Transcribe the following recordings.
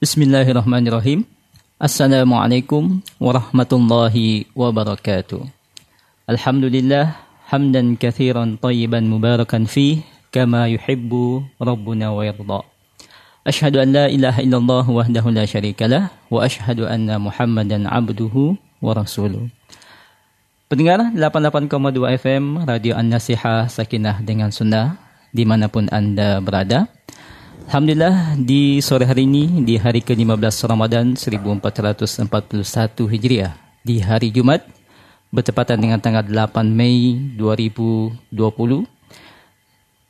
Bismillahirrahmanirrahim. Assalamualaikum warahmatullahi wabarakatuh. Alhamdulillah hamdan kathiran tayyiban mubarakan fih kama yuhibbu rabbuna wa yarda. Ashhadu an la ilaha illallah wahdahu la syarikalah wa ashhadu anna Muhammadan abduhu wa rasuluh. Pendengar 88,2 FM Radio An-Nasihah Sakinah dengan Sunnah di mana pun Anda berada. Alhamdulillah di sore hari ini di hari ke-15 Ramadan 1441 Hijriah di hari Jumat bertepatan dengan tanggal 8 Mei 2020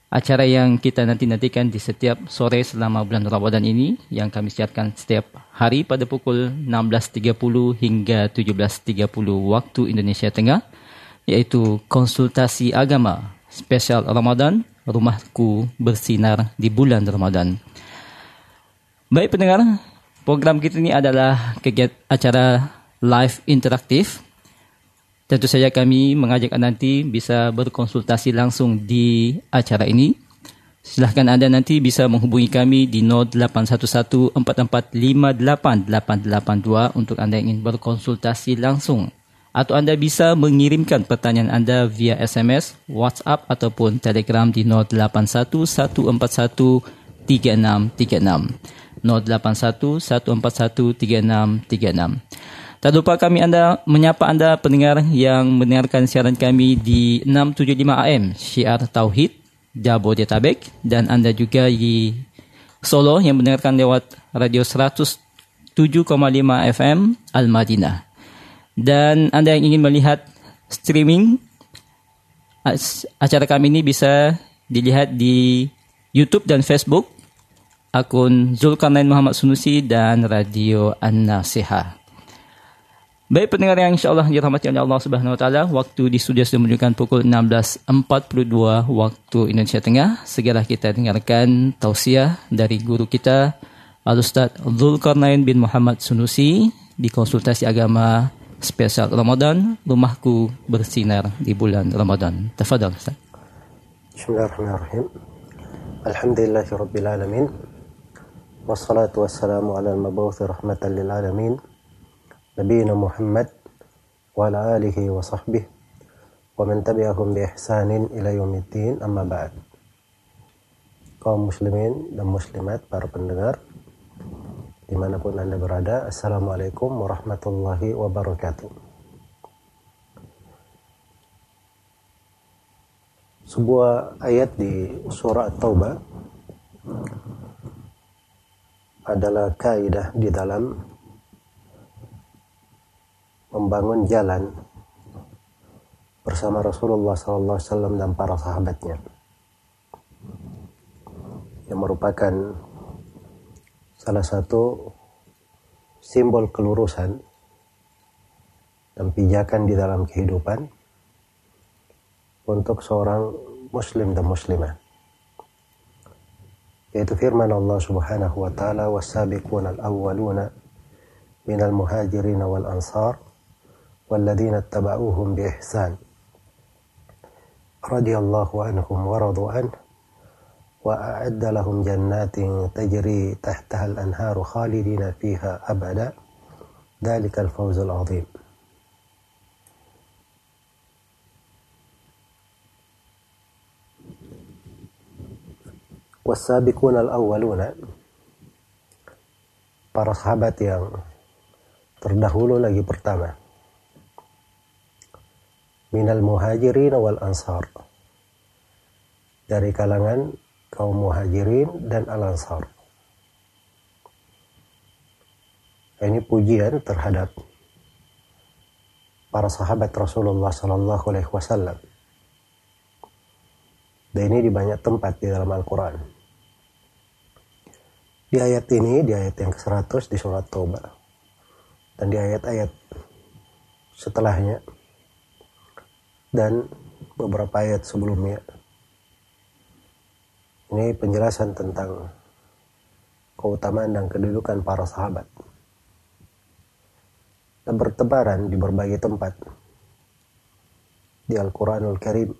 acara yang kita nanti-nantikan di setiap sore selama bulan Ramadan ini yang kami siarkan setiap hari pada pukul 16.30 hingga 17.30 waktu Indonesia Tengah yaitu konsultasi agama spesial Ramadan rumahku bersinar di bulan Ramadan. Baik pendengar, program kita ini adalah kegiatan acara live interaktif. Tentu saja kami mengajak Anda nanti bisa berkonsultasi langsung di acara ini. Silahkan Anda nanti bisa menghubungi kami di 081144588882 untuk Anda ingin berkonsultasi langsung atau Anda bisa mengirimkan pertanyaan Anda via SMS, WhatsApp ataupun Telegram di 0811413636. 0811413636. Tak lupa kami Anda menyapa Anda pendengar yang mendengarkan siaran kami di 675 AM Syiar Tauhid Jabodetabek dan Anda juga di Solo yang mendengarkan lewat radio 107,5 FM Al-Madinah. Dan Anda yang ingin melihat streaming acara kami ini bisa dilihat di YouTube dan Facebook akun Zulkarnain Muhammad Sunusi dan Radio An-Nasihah. Baik pendengar yang insya Allah dirahmati oleh Allah Subhanahu Wa Taala, waktu di studio sudah menunjukkan pukul 16.42 waktu Indonesia Tengah. Segera kita dengarkan tausiah dari guru kita Al Ustaz Zulkarnain bin Muhammad Sunusi di konsultasi agama spesial Ramadan, rumahku bersinar di bulan Ramadan. Tafadhal Ustaz. Bismillahirrahmanirrahim. Alhamdulillahi rabbil alamin. Wassalatu wassalamu ala al-mabawthi rahmatan lil alamin. Nabiina Muhammad wa ala alihi wa sahbihi wa man tabi'ahum bi ihsanin ila yaumiddin amma ba'd. Kaum muslimin dan muslimat, para pendengar, di mana pun Anda berada. Assalamualaikum warahmatullahi wabarakatuh. Sebuah ayat di surah At-Taubah adalah kaidah di dalam membangun jalan bersama Rasulullah SAW dan para sahabatnya yang merupakan salah satu simbol kelurusan dan pijakan di dalam kehidupan untuk seorang muslim dan muslimah yaitu firman Allah Subhanahu wa taala wassabiqun al-awwaluna minal muhajirin wal ansar walladzina ittaba'uuhum bi ihsan. Radhiyallahu anhum waradu radu وأعد لهم جنات تجري تحتها الأنهار خالدين فيها أبدا ذلك الفوز العظيم والسابقون الأولون para sahabat yang terdahulu lagi pertama minal muhajirin wal ansar dari kalangan kaum muhajirin dan al-ansar. Ini pujian terhadap para sahabat Rasulullah Sallallahu Alaihi Wasallam. Dan ini di banyak tempat di dalam Al-Quran. Di ayat ini, di ayat yang ke-100 di surat Taubah. Dan di ayat-ayat setelahnya. Dan beberapa ayat sebelumnya ini penjelasan tentang keutamaan dan kedudukan para sahabat. Dan bertebaran di berbagai tempat. Di Al-Quranul Karim.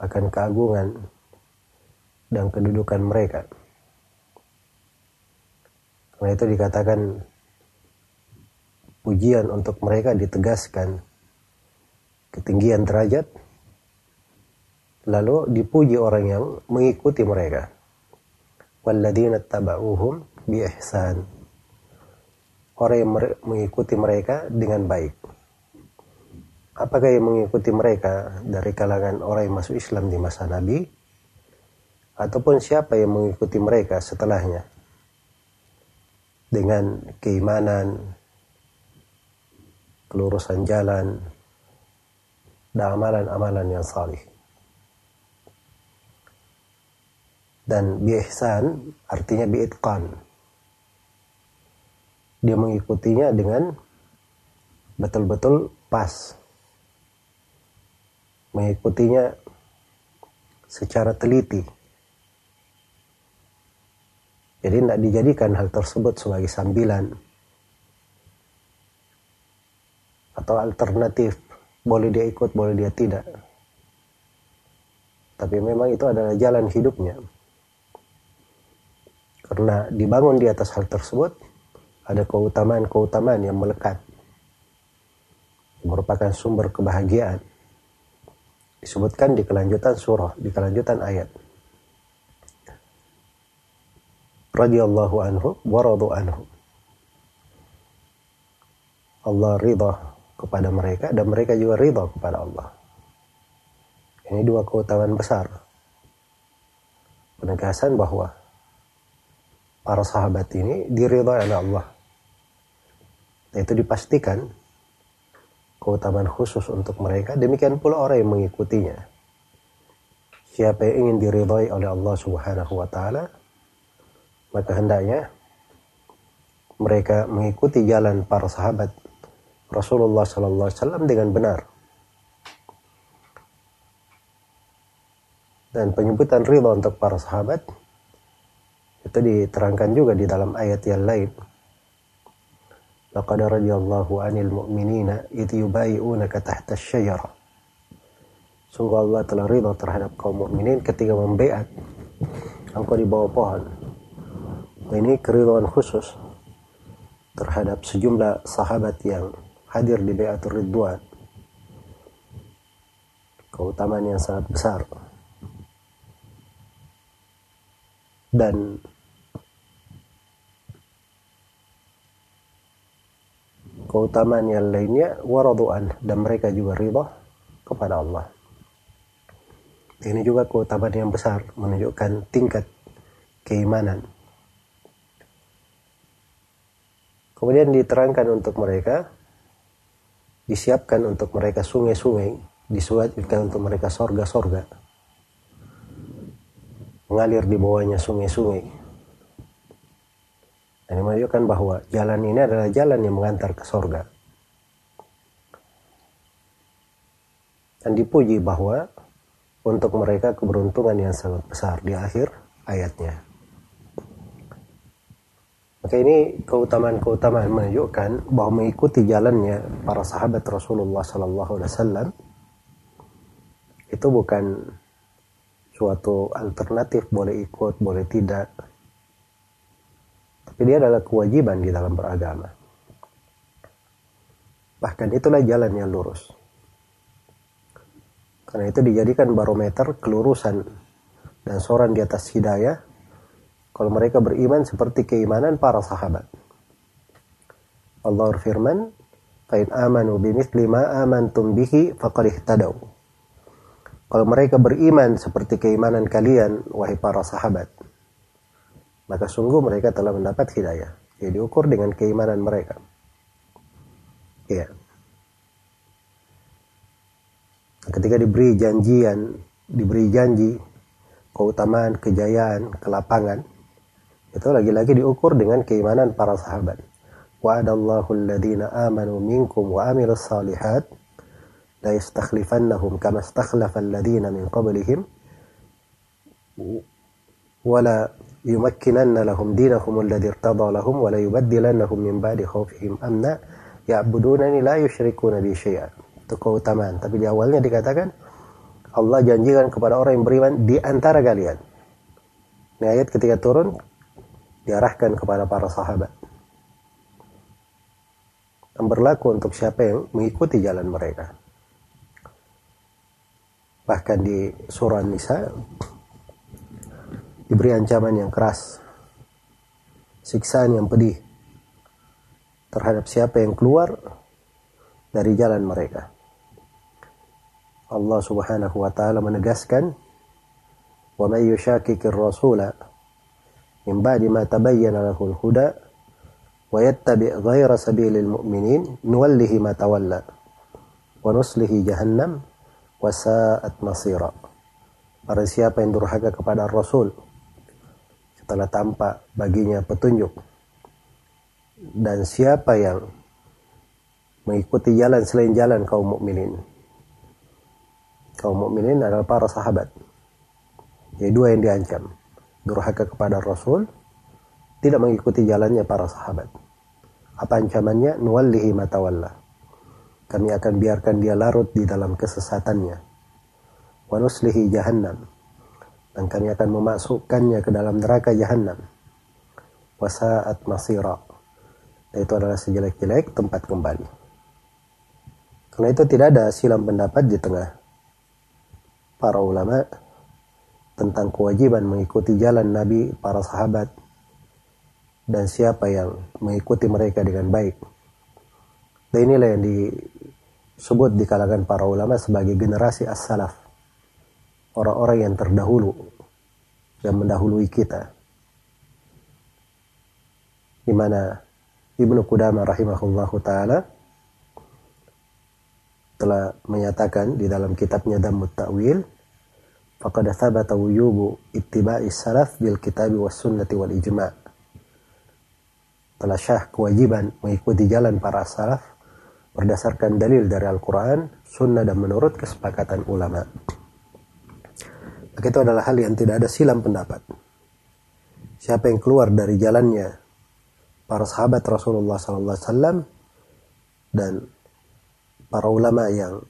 Akan keagungan dan kedudukan mereka. Karena itu dikatakan pujian untuk mereka ditegaskan ketinggian derajat lalu dipuji orang yang mengikuti mereka. Walladzina taba'uhum bi ihsan orang yang mengikuti mereka dengan baik. Apakah yang mengikuti mereka dari kalangan orang yang masuk Islam di masa Nabi? Ataupun siapa yang mengikuti mereka setelahnya? Dengan keimanan kelurusan jalan dan amalan-amalan yang salih dan biihsan artinya biitqan dia mengikutinya dengan betul-betul pas mengikutinya secara teliti. Jadi tidak dijadikan hal tersebut sebagai sambilan atau alternatif. Boleh dia ikut, boleh dia tidak. Tapi memang itu adalah jalan hidupnya. Karena dibangun di atas hal tersebut, ada keutamaan-keutamaan yang melekat. Merupakan sumber kebahagiaan disebutkan di kelanjutan surah, di kelanjutan ayat. Radiyallahu anhu wa radu anhu. Allah ridha kepada mereka dan mereka juga ridha kepada Allah. Ini dua keutamaan besar. Penegasan bahwa para sahabat ini diridhai oleh Allah. Dan itu dipastikan keutamaan khusus untuk mereka. Demikian pula orang yang mengikutinya. Siapa yang ingin diridhai oleh Allah Subhanahu wa taala, maka hendaknya mereka mengikuti jalan para sahabat Rasulullah sallallahu alaihi wasallam dengan benar. Dan penyebutan ridha untuk para sahabat itu diterangkan juga di dalam ayat yang lain Laqad radiyallahu 'anil mu'minina idh yubayi'unaka tahta asy-syajarah. Sungguh Allah telah ridha terhadap kaum mukminin ketika membaiat engkau di bawah pohon. Ini keridhaan khusus terhadap sejumlah sahabat yang hadir di Baiatur Ridwan. Keutamaan yang sangat besar. Dan keutamaan yang lainnya waradu'an dan mereka juga ridha kepada Allah. Ini juga keutamaan yang besar menunjukkan tingkat keimanan. Kemudian diterangkan untuk mereka disiapkan untuk mereka sungai-sungai, disuatkan untuk mereka sorga-sorga. Mengalir di bawahnya sungai-sungai ini menunjukkan bahwa jalan ini adalah jalan yang mengantar ke sorga. Dan dipuji bahwa untuk mereka keberuntungan yang sangat besar di akhir ayatnya. Maka ini keutamaan-keutamaan menunjukkan bahwa mengikuti jalannya para sahabat Rasulullah Sallallahu Alaihi Wasallam itu bukan suatu alternatif boleh ikut boleh tidak dia adalah kewajiban di dalam beragama. Bahkan itulah jalan yang lurus. Karena itu dijadikan barometer kelurusan dan soran di atas hidayah kalau mereka beriman seperti keimanan para sahabat. Allah berfirman, "Fa'in amanu bimithli ma amantum bihi faqad ihtadaw." Kalau mereka beriman seperti keimanan kalian wahai para sahabat, maka sungguh mereka telah mendapat hidayah. Jadi diukur dengan keimanan mereka. Ya. Ketika diberi janjian, diberi janji, keutamaan, kejayaan, kelapangan, itu lagi-lagi diukur dengan keimanan para sahabat. Wa'adallahu alladhina amanu minkum wa amilus salihat la yastakhlifannahum kama istakhlafa alladhina min qablihim wala يمكنن لهم دينهم الذي ارتضى لهم ولا يبدلنهم من بعد خوفهم أمنا يعبدونني لا يشركون بي شيئا itu keutamaan tapi di awalnya dikatakan Allah janjikan kepada orang yang beriman di antara kalian ini ayat ketika turun diarahkan kepada para sahabat yang berlaku untuk siapa yang mengikuti jalan mereka. Bahkan di surah Nisa diberi ancaman yang keras, siksaan yang pedih terhadap siapa yang keluar dari jalan mereka. Allah Subhanahu wa taala menegaskan, "Wa may yushakkikir rasula min ba'di ma tabayyana lahul huda wa yattabi' ghayra sabilil mu'minin nuwallihi ma tawalla wa nuslihi jahannam wa sa'at masira." Barang siapa yang durhaka kepada Rasul setelah tampak baginya petunjuk dan siapa yang mengikuti jalan selain jalan kaum mukminin. Kaum mukminin adalah para sahabat. Jadi dua yang diancam. Durhaka kepada Rasul, tidak mengikuti jalannya para sahabat. Apa ancamannya? Nuwallihi matawalla. Kami akan biarkan dia larut di dalam kesesatannya. Wa nuslihi jahannam. Dan kami akan memasukkannya ke dalam neraka jahannam. Wasa'at masira. Itu adalah sejelek-jelek tempat kembali. Karena itu tidak ada silam pendapat di tengah para ulama tentang kewajiban mengikuti jalan Nabi, para sahabat, dan siapa yang mengikuti mereka dengan baik. Dan inilah yang disebut di kalangan para ulama sebagai generasi as-salaf. Orang-orang yang terdahulu, yang mendahului kita. Di mana Ibnu Qudamah rahimahullahu taala telah menyatakan di dalam kitabnya Dammut Ta'wil faqad thabata wuyubu ittiba'i salaf bil kitabi was sunnati wal ijma' telah syah kewajiban mengikuti jalan para salaf berdasarkan dalil dari Al-Quran, sunnah dan menurut kesepakatan ulama. Maka itu adalah hal yang tidak ada silam pendapat. Siapa yang keluar dari jalannya para sahabat Rasulullah SAW dan para ulama yang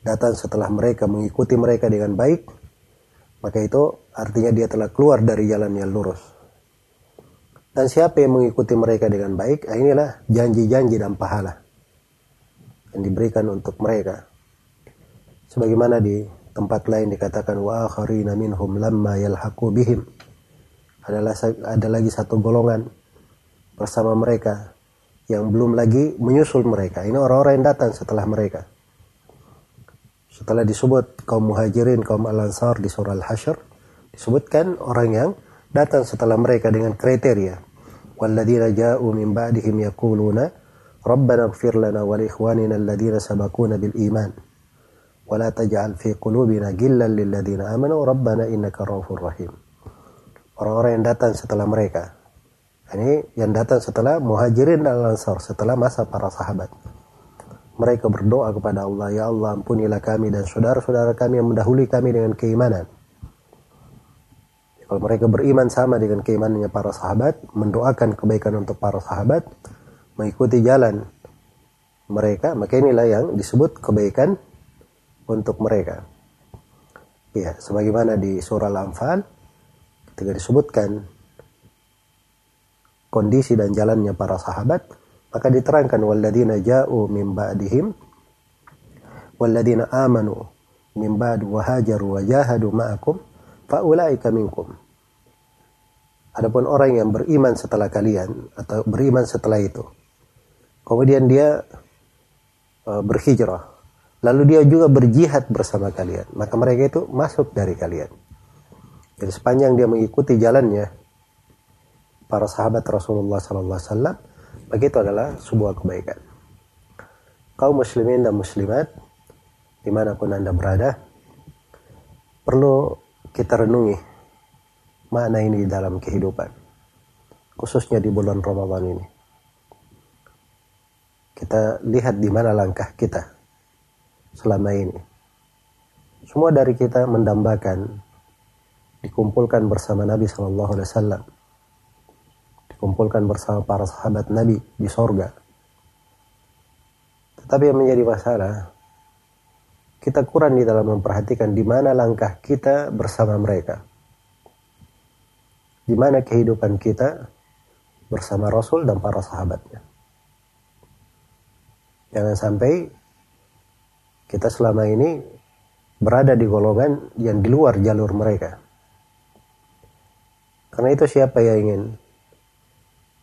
datang setelah mereka mengikuti mereka dengan baik, maka itu artinya dia telah keluar dari jalan yang lurus. Dan siapa yang mengikuti mereka dengan baik, ah, inilah janji-janji dan pahala yang diberikan untuk mereka. Sebagaimana di tempat lain dikatakan wa akharina minhum lamma yalhaqu bihim. Adalah ada lagi satu golongan bersama mereka yang belum lagi menyusul mereka. Ini orang-orang yang datang setelah mereka. Setelah disebut kaum muhajirin, kaum al-ansar di surah al-hasyr, disebutkan orang yang datang setelah mereka dengan kriteria. وَالَّذِينَ جَاءُوا مِنْ بَعْدِهِمْ يَقُولُونَ رَبَّنَا اغْفِرْ لَنَا وَلِإِخْوَانِنَا الَّذِينَ سَبَقُونَ بِالْإِيمَانِ وَلَا تَجْعَلْ فِي قُلُوبِنَا غِلًّا لِلَّذِينَ آمَنُوا رَبَّنَا إِنَّكَ رَءُوفٌ رَحِيمٌ Orang-orang yang datang setelah mereka ini yang datang setelah muhajirin dan ansar, setelah masa para sahabat. Mereka berdoa kepada Allah, Ya Allah ampunilah kami dan saudara-saudara kami yang mendahului kami dengan keimanan. Kalau mereka beriman sama dengan keimanannya para sahabat, mendoakan kebaikan untuk para sahabat, mengikuti jalan mereka, maka inilah yang disebut kebaikan untuk mereka. Ya, sebagaimana di surah Al-Anfal ketika disebutkan kondisi dan jalannya para sahabat, maka diterangkan walladzina ja'u min ba'dihim walladzina amanu min ba'd wa hajaru wa jahadu ma'akum faulaika minkum. Adapun orang yang beriman setelah kalian atau beriman setelah itu. Kemudian dia uh, berhijrah. Lalu dia juga berjihad bersama kalian. Maka mereka itu masuk dari kalian. Jadi sepanjang dia mengikuti jalannya para sahabat Rasulullah Alaihi Wasallam, begitu adalah sebuah kebaikan. Kaum muslimin dan muslimat, di mana pun anda berada, perlu kita renungi makna ini dalam kehidupan, khususnya di bulan Ramadan ini. Kita lihat di mana langkah kita selama ini. Semua dari kita mendambakan dikumpulkan bersama Nabi Shallallahu Alaihi Wasallam dikumpulkan bersama para sahabat Nabi di sorga. Tetapi yang menjadi masalah, kita kurang di dalam memperhatikan di mana langkah kita bersama mereka. Di mana kehidupan kita bersama Rasul dan para sahabatnya. Jangan sampai kita selama ini berada di golongan yang di luar jalur mereka. Karena itu siapa yang ingin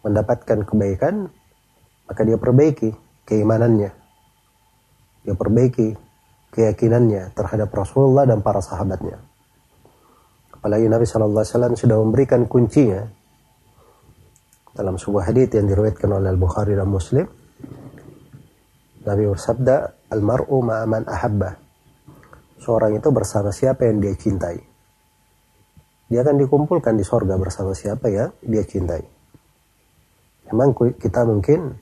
mendapatkan kebaikan, maka dia perbaiki keimanannya. Dia perbaiki keyakinannya terhadap Rasulullah dan para sahabatnya. Apalagi Nabi Shallallahu Alaihi Wasallam sudah memberikan kuncinya dalam sebuah hadis yang diriwayatkan oleh Al Bukhari dan Muslim Nabi bersabda, Almaru ma'aman ahabba. Seorang itu bersama siapa yang dia cintai. Dia akan dikumpulkan di sorga bersama siapa yang dia cintai. Memang kita mungkin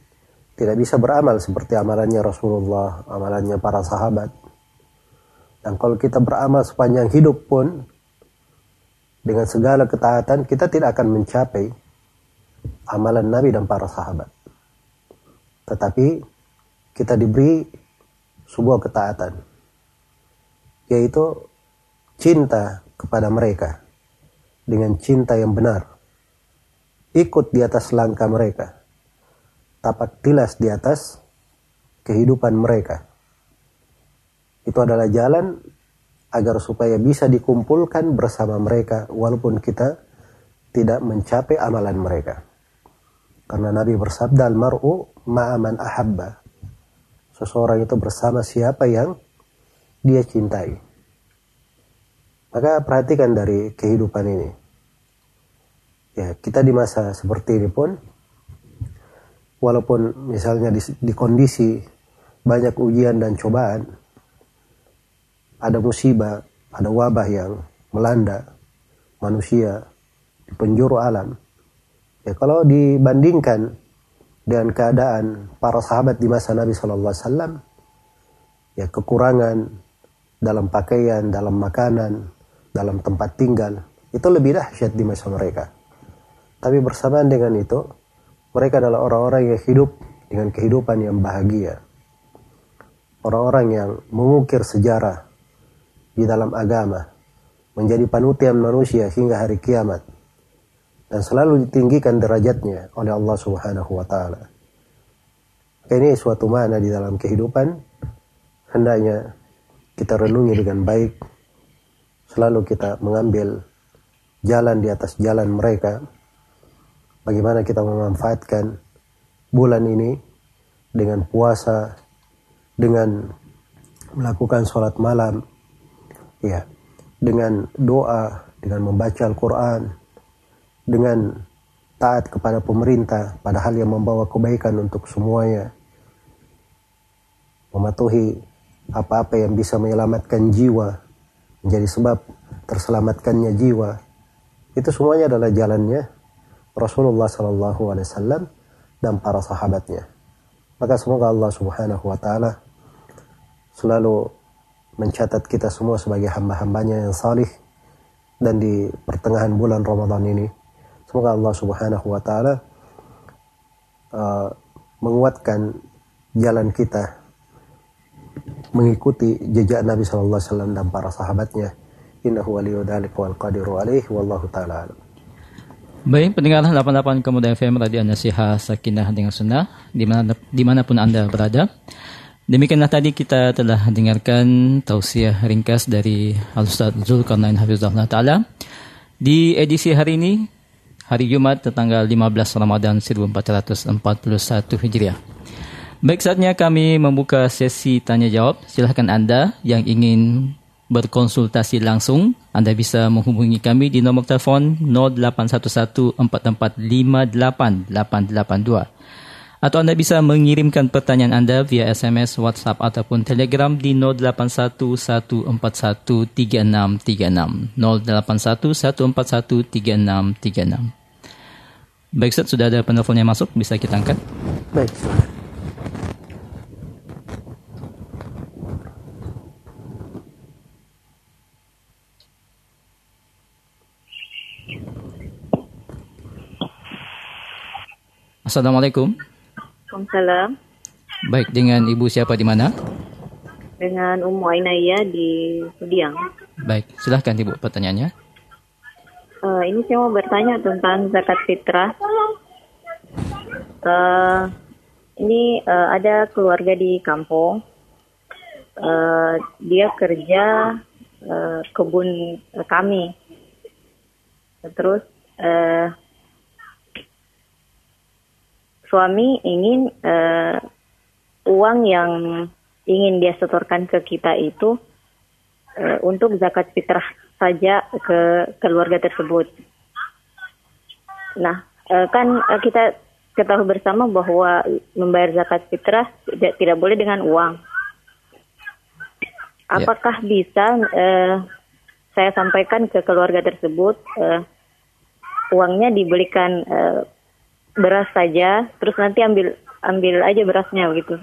tidak bisa beramal seperti amalannya Rasulullah, amalannya para sahabat. Dan kalau kita beramal sepanjang hidup pun, dengan segala ketaatan, kita tidak akan mencapai amalan Nabi dan para sahabat. Tetapi kita diberi sebuah ketaatan yaitu cinta kepada mereka dengan cinta yang benar. Ikut di atas langkah mereka tapak tilas di atas kehidupan mereka. Itu adalah jalan agar supaya bisa dikumpulkan bersama mereka walaupun kita tidak mencapai amalan mereka. Karena Nabi bersabda al-mar'u ma'aman ahabba seseorang itu bersama siapa yang dia cintai. Maka perhatikan dari kehidupan ini. Ya, kita di masa seperti ini pun walaupun misalnya di, di kondisi banyak ujian dan cobaan, ada musibah, ada wabah yang melanda manusia di penjuru alam. Ya kalau dibandingkan dengan keadaan para sahabat di masa Nabi Wasallam ya kekurangan dalam pakaian, dalam makanan, dalam tempat tinggal itu lebih dahsyat di masa mereka. Tapi bersamaan dengan itu mereka adalah orang-orang yang hidup dengan kehidupan yang bahagia. Orang-orang yang mengukir sejarah di dalam agama, menjadi panutan manusia hingga hari kiamat dan selalu ditinggikan derajatnya oleh Allah Subhanahu wa taala. Ini suatu mana di dalam kehidupan hendaknya kita renungi dengan baik. Selalu kita mengambil jalan di atas jalan mereka. Bagaimana kita memanfaatkan bulan ini dengan puasa, dengan melakukan sholat malam, ya, dengan doa, dengan membaca Al-Quran, dengan taat kepada pemerintah pada hal yang membawa kebaikan untuk semuanya. Mematuhi apa-apa yang bisa menyelamatkan jiwa menjadi sebab terselamatkannya jiwa. Itu semuanya adalah jalannya Rasulullah Sallallahu Alaihi Wasallam dan para sahabatnya. Maka semoga Allah Subhanahu Wa Taala selalu mencatat kita semua sebagai hamba-hambanya yang salih dan di pertengahan bulan Ramadan ini Semoga Allah Subhanahu wa taala uh, menguatkan jalan kita mengikuti jejak Nabi sallallahu alaihi wasallam dan para sahabatnya. Innahu waliyyu dzalika wal qadiru alaihi wallahu taala alam. Baik, pendengar 88 Kemudian FM Radio Nasihat Sakinah dengan Sunnah di mana, di mana pun Anda berada. Demikianlah tadi kita telah dengarkan tausiah ringkas dari Al-Ustaz Zulkarnain Hafizullah Ta'ala. Di edisi hari ini hari Jumat tanggal 15 Ramadan 1441 Hijriah. Baik saatnya kami membuka sesi tanya jawab. Silahkan Anda yang ingin berkonsultasi langsung, Anda bisa menghubungi kami di nomor telefon 0811445882 atau Anda bisa mengirimkan pertanyaan Anda via SMS, WhatsApp ataupun Telegram di 0811413636 0811413636 Baik Ustaz, sudah ada penelpon yang masuk, bisa kita angkat? Baik. Assalamualaikum. Waalaikumsalam. Baik, dengan Ibu siapa di mana? Dengan Ummu Ainaya di Sudiang. Baik, silahkan Ibu pertanyaannya. Uh, ini saya mau bertanya tentang zakat fitrah. Uh, ini uh, ada keluarga di kampung. Uh, dia kerja uh, kebun uh, kami. Terus uh, suami ingin uh, uang yang ingin dia setorkan ke kita itu uh, untuk zakat fitrah saja ke keluarga tersebut. Nah, uh, kan uh, kita ketahui bersama bahwa membayar zakat fitrah tidak, tidak boleh dengan uang. Ya. Apakah yeah. bisa uh, saya sampaikan ke keluarga tersebut uh, uangnya dibelikan uh, beras saja, terus nanti ambil ambil aja berasnya begitu.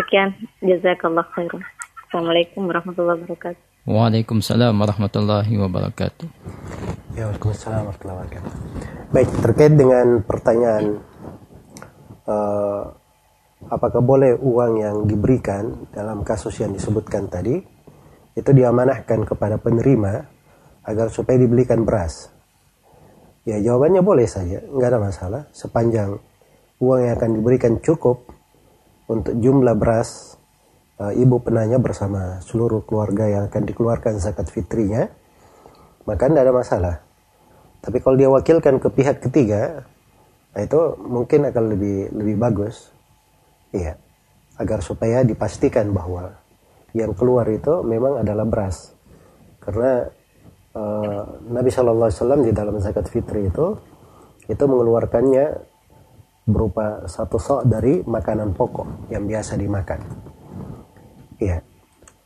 Sekian, jazakallah khairan. Assalamualaikum warahmatullahi wabarakatuh. Waalaikumsalam warahmatullahi wabarakatuh. Ya, Waalaikumsalam warahmatullahi wabarakatuh. Baik, terkait dengan pertanyaan uh, apakah boleh uang yang diberikan dalam kasus yang disebutkan tadi itu diamanahkan kepada penerima agar supaya dibelikan beras Ya jawabannya boleh saja, nggak ada masalah. Sepanjang uang yang akan diberikan cukup untuk jumlah beras uh, ibu penanya bersama seluruh keluarga yang akan dikeluarkan zakat fitrinya, maka tidak ada masalah. Tapi kalau dia wakilkan ke pihak ketiga, nah itu mungkin akan lebih lebih bagus, iya, agar supaya dipastikan bahwa yang keluar itu memang adalah beras, karena uh, Nabi Shallallahu Alaihi Wasallam di dalam zakat fitri itu itu mengeluarkannya berupa satu sok dari makanan pokok yang biasa dimakan. Iya.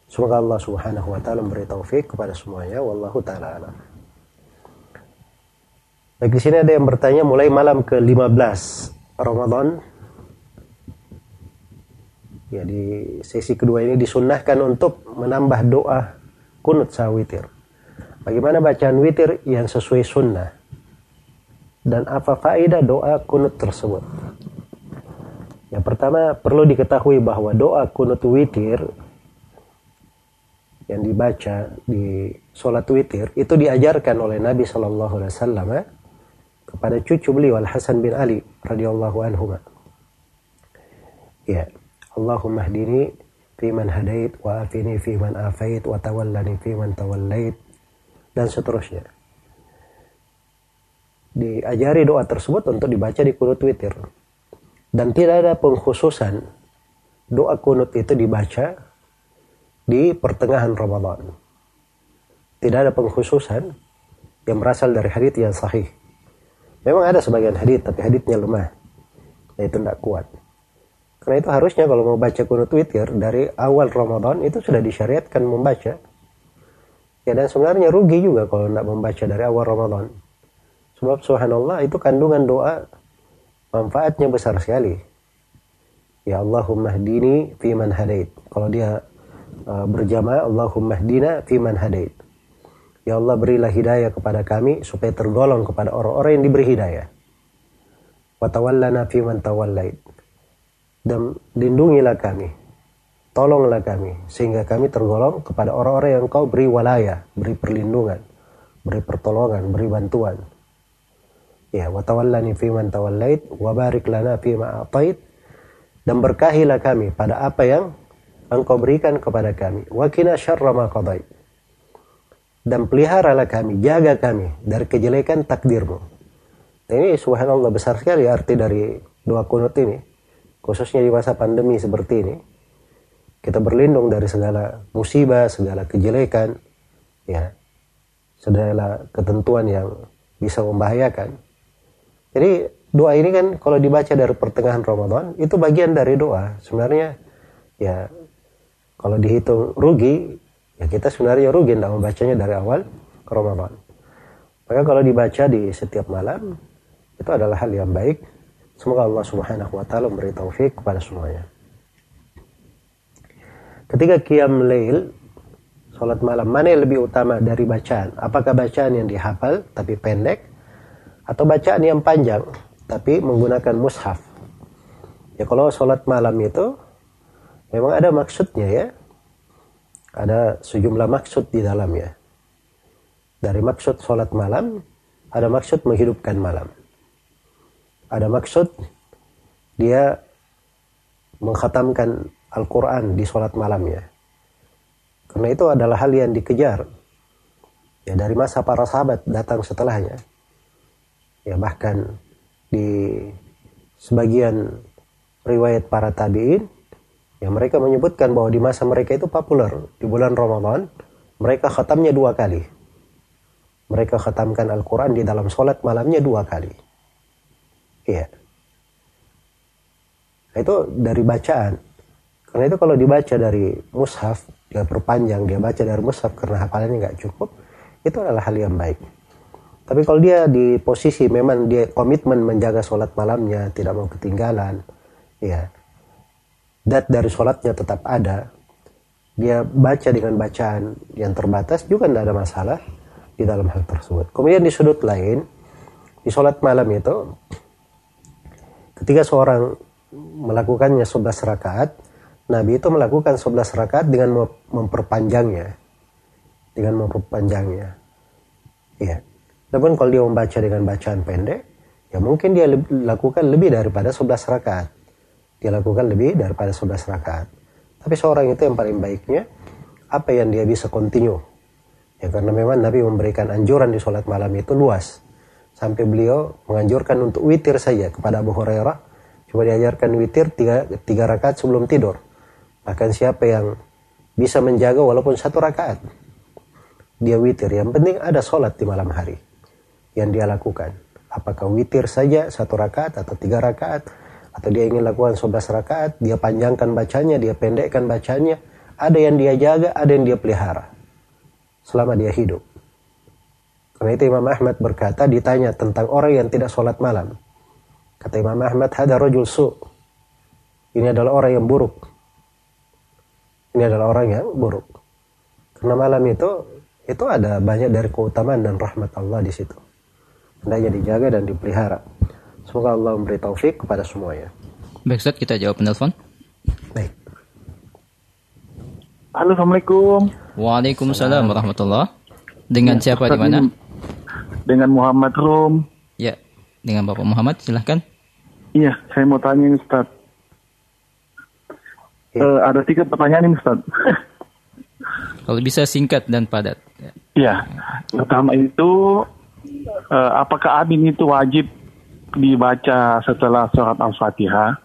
Semoga Allah Subhanahu wa taala memberi taufik kepada semuanya wallahu taala di sini ada yang bertanya mulai malam ke-15 Ramadan ya di sesi kedua ini disunnahkan untuk menambah doa kunut sawitir. Bagaimana bacaan witir yang sesuai sunnah? Dan apa faedah doa kunut tersebut? Yang pertama perlu diketahui bahwa doa kunut witir yang dibaca di sholat witir itu diajarkan oleh Nabi Shallallahu Alaihi Wasallam eh, kepada cucu beliau Al Hasan bin Ali radhiyallahu anhu. Ya, Allahumma hdini fi man hadait wa afini fi man afait wa tawallani fi man tawallait dan seterusnya. Diajari doa tersebut untuk dibaca di kunut witir. Dan tidak ada pengkhususan doa kunut itu dibaca di pertengahan Ramadan. Tidak ada pengkhususan yang berasal dari hadits yang sahih. Memang ada sebagian hadits, tapi haditsnya lemah. Itu tidak kuat. Karena itu harusnya kalau mau baca kunut witir dari awal Ramadan itu sudah disyariatkan membaca Ya dan sebenarnya rugi juga kalau tidak membaca dari awal Ramadan. Sebab subhanallah itu kandungan doa manfaatnya besar sekali. Ya Allahumma hdini fi man hadait. Kalau dia uh, berjamaah Allahumma hdina fi man hadait. Ya Allah berilah hidayah kepada kami supaya tergolong kepada orang-orang yang diberi hidayah. Wa tawallana fi man tawallait. Dan lindungilah kami tolonglah kami sehingga kami tergolong kepada orang-orang yang kau beri walaya, beri perlindungan, beri pertolongan, beri bantuan. Ya, wa tawallani fi man tawallait wa barik lana fi ma atait dan berkahilah kami pada apa yang engkau berikan kepada kami. Wa kina syarra ma qadait. Dan peliharalah kami, jaga kami dari kejelekan takdirmu. Ini subhanallah besar sekali arti dari doa kunut ini. Khususnya di masa pandemi seperti ini kita berlindung dari segala musibah, segala kejelekan, ya, segala ketentuan yang bisa membahayakan. Jadi doa ini kan kalau dibaca dari pertengahan Ramadan itu bagian dari doa. Sebenarnya ya kalau dihitung rugi ya kita sebenarnya rugi tidak membacanya dari awal ke Ramadan. Maka kalau dibaca di setiap malam itu adalah hal yang baik. Semoga Allah Subhanahu wa taala memberi taufik kepada semuanya. Ketika qiyam lail, sholat malam, mana yang lebih utama dari bacaan? Apakah bacaan yang dihafal tapi pendek? Atau bacaan yang panjang tapi menggunakan mushaf? Ya kalau sholat malam itu memang ada maksudnya ya. Ada sejumlah maksud di dalamnya. Dari maksud sholat malam, ada maksud menghidupkan malam. Ada maksud dia mengkhatamkan Al-Quran di sholat malamnya. Karena itu adalah hal yang dikejar. Ya dari masa para sahabat datang setelahnya. Ya bahkan di sebagian riwayat para tabi'in ya mereka menyebutkan bahwa di masa mereka itu populer di bulan Ramadan mereka khatamnya dua kali mereka khatamkan Al-Quran di dalam sholat malamnya dua kali nah, itu dari bacaan karena itu kalau dibaca dari mushaf dia perpanjang dia baca dari mushaf karena hafalannya nggak cukup itu adalah hal yang baik. Tapi kalau dia di posisi memang dia komitmen menjaga sholat malamnya tidak mau ketinggalan ya dat dari sholatnya tetap ada dia baca dengan bacaan yang terbatas juga tidak ada masalah di dalam hal tersebut. Kemudian di sudut lain di sholat malam itu ketika seorang melakukannya 11 rakaat Nabi itu melakukan 11 rakaat dengan memperpanjangnya dengan memperpanjangnya ya namun kalau dia membaca dengan bacaan pendek ya mungkin dia lakukan lebih daripada 11 rakaat dia lakukan lebih daripada 11 rakaat. Tapi seorang itu yang paling baiknya apa yang dia bisa continue. Ya karena memang Nabi memberikan anjuran di sholat malam itu luas. Sampai beliau menganjurkan untuk witir saja kepada Abu Hurairah. Cuma diajarkan witir tiga, tiga rakaat sebelum tidur. Bahkan siapa yang bisa menjaga walaupun satu rakaat. Dia witir. Yang penting ada sholat di malam hari. Yang dia lakukan. Apakah witir saja satu rakaat atau tiga rakaat atau dia ingin lakukan 11 rakaat, dia panjangkan bacanya, dia pendekkan bacanya, ada yang dia jaga, ada yang dia pelihara selama dia hidup. Karena itu Imam Ahmad berkata ditanya tentang orang yang tidak sholat malam. Kata Imam Ahmad, hada rojul su. Ini adalah orang yang buruk. Ini adalah orang yang buruk. Karena malam itu itu ada banyak dari keutamaan dan rahmat Allah di situ. Hendaknya dijaga dan dipelihara. Semoga Allah memberi taufik kepada semuanya. Baik Ustaz, kita jawab penelpon. Baik. Halo, Assalamualaikum. Waalaikumsalam warahmatullah. Dengan ya, siapa di mana? Dengan Muhammad Rum. Ya, dengan Bapak Muhammad, silahkan. Iya, saya mau tanya ini Ustaz. Ya. Uh, ada tiga pertanyaan ini Ustaz. Kalau bisa singkat dan padat. Iya, pertama itu uh, apakah amin itu wajib dibaca setelah surat Al-Fatihah.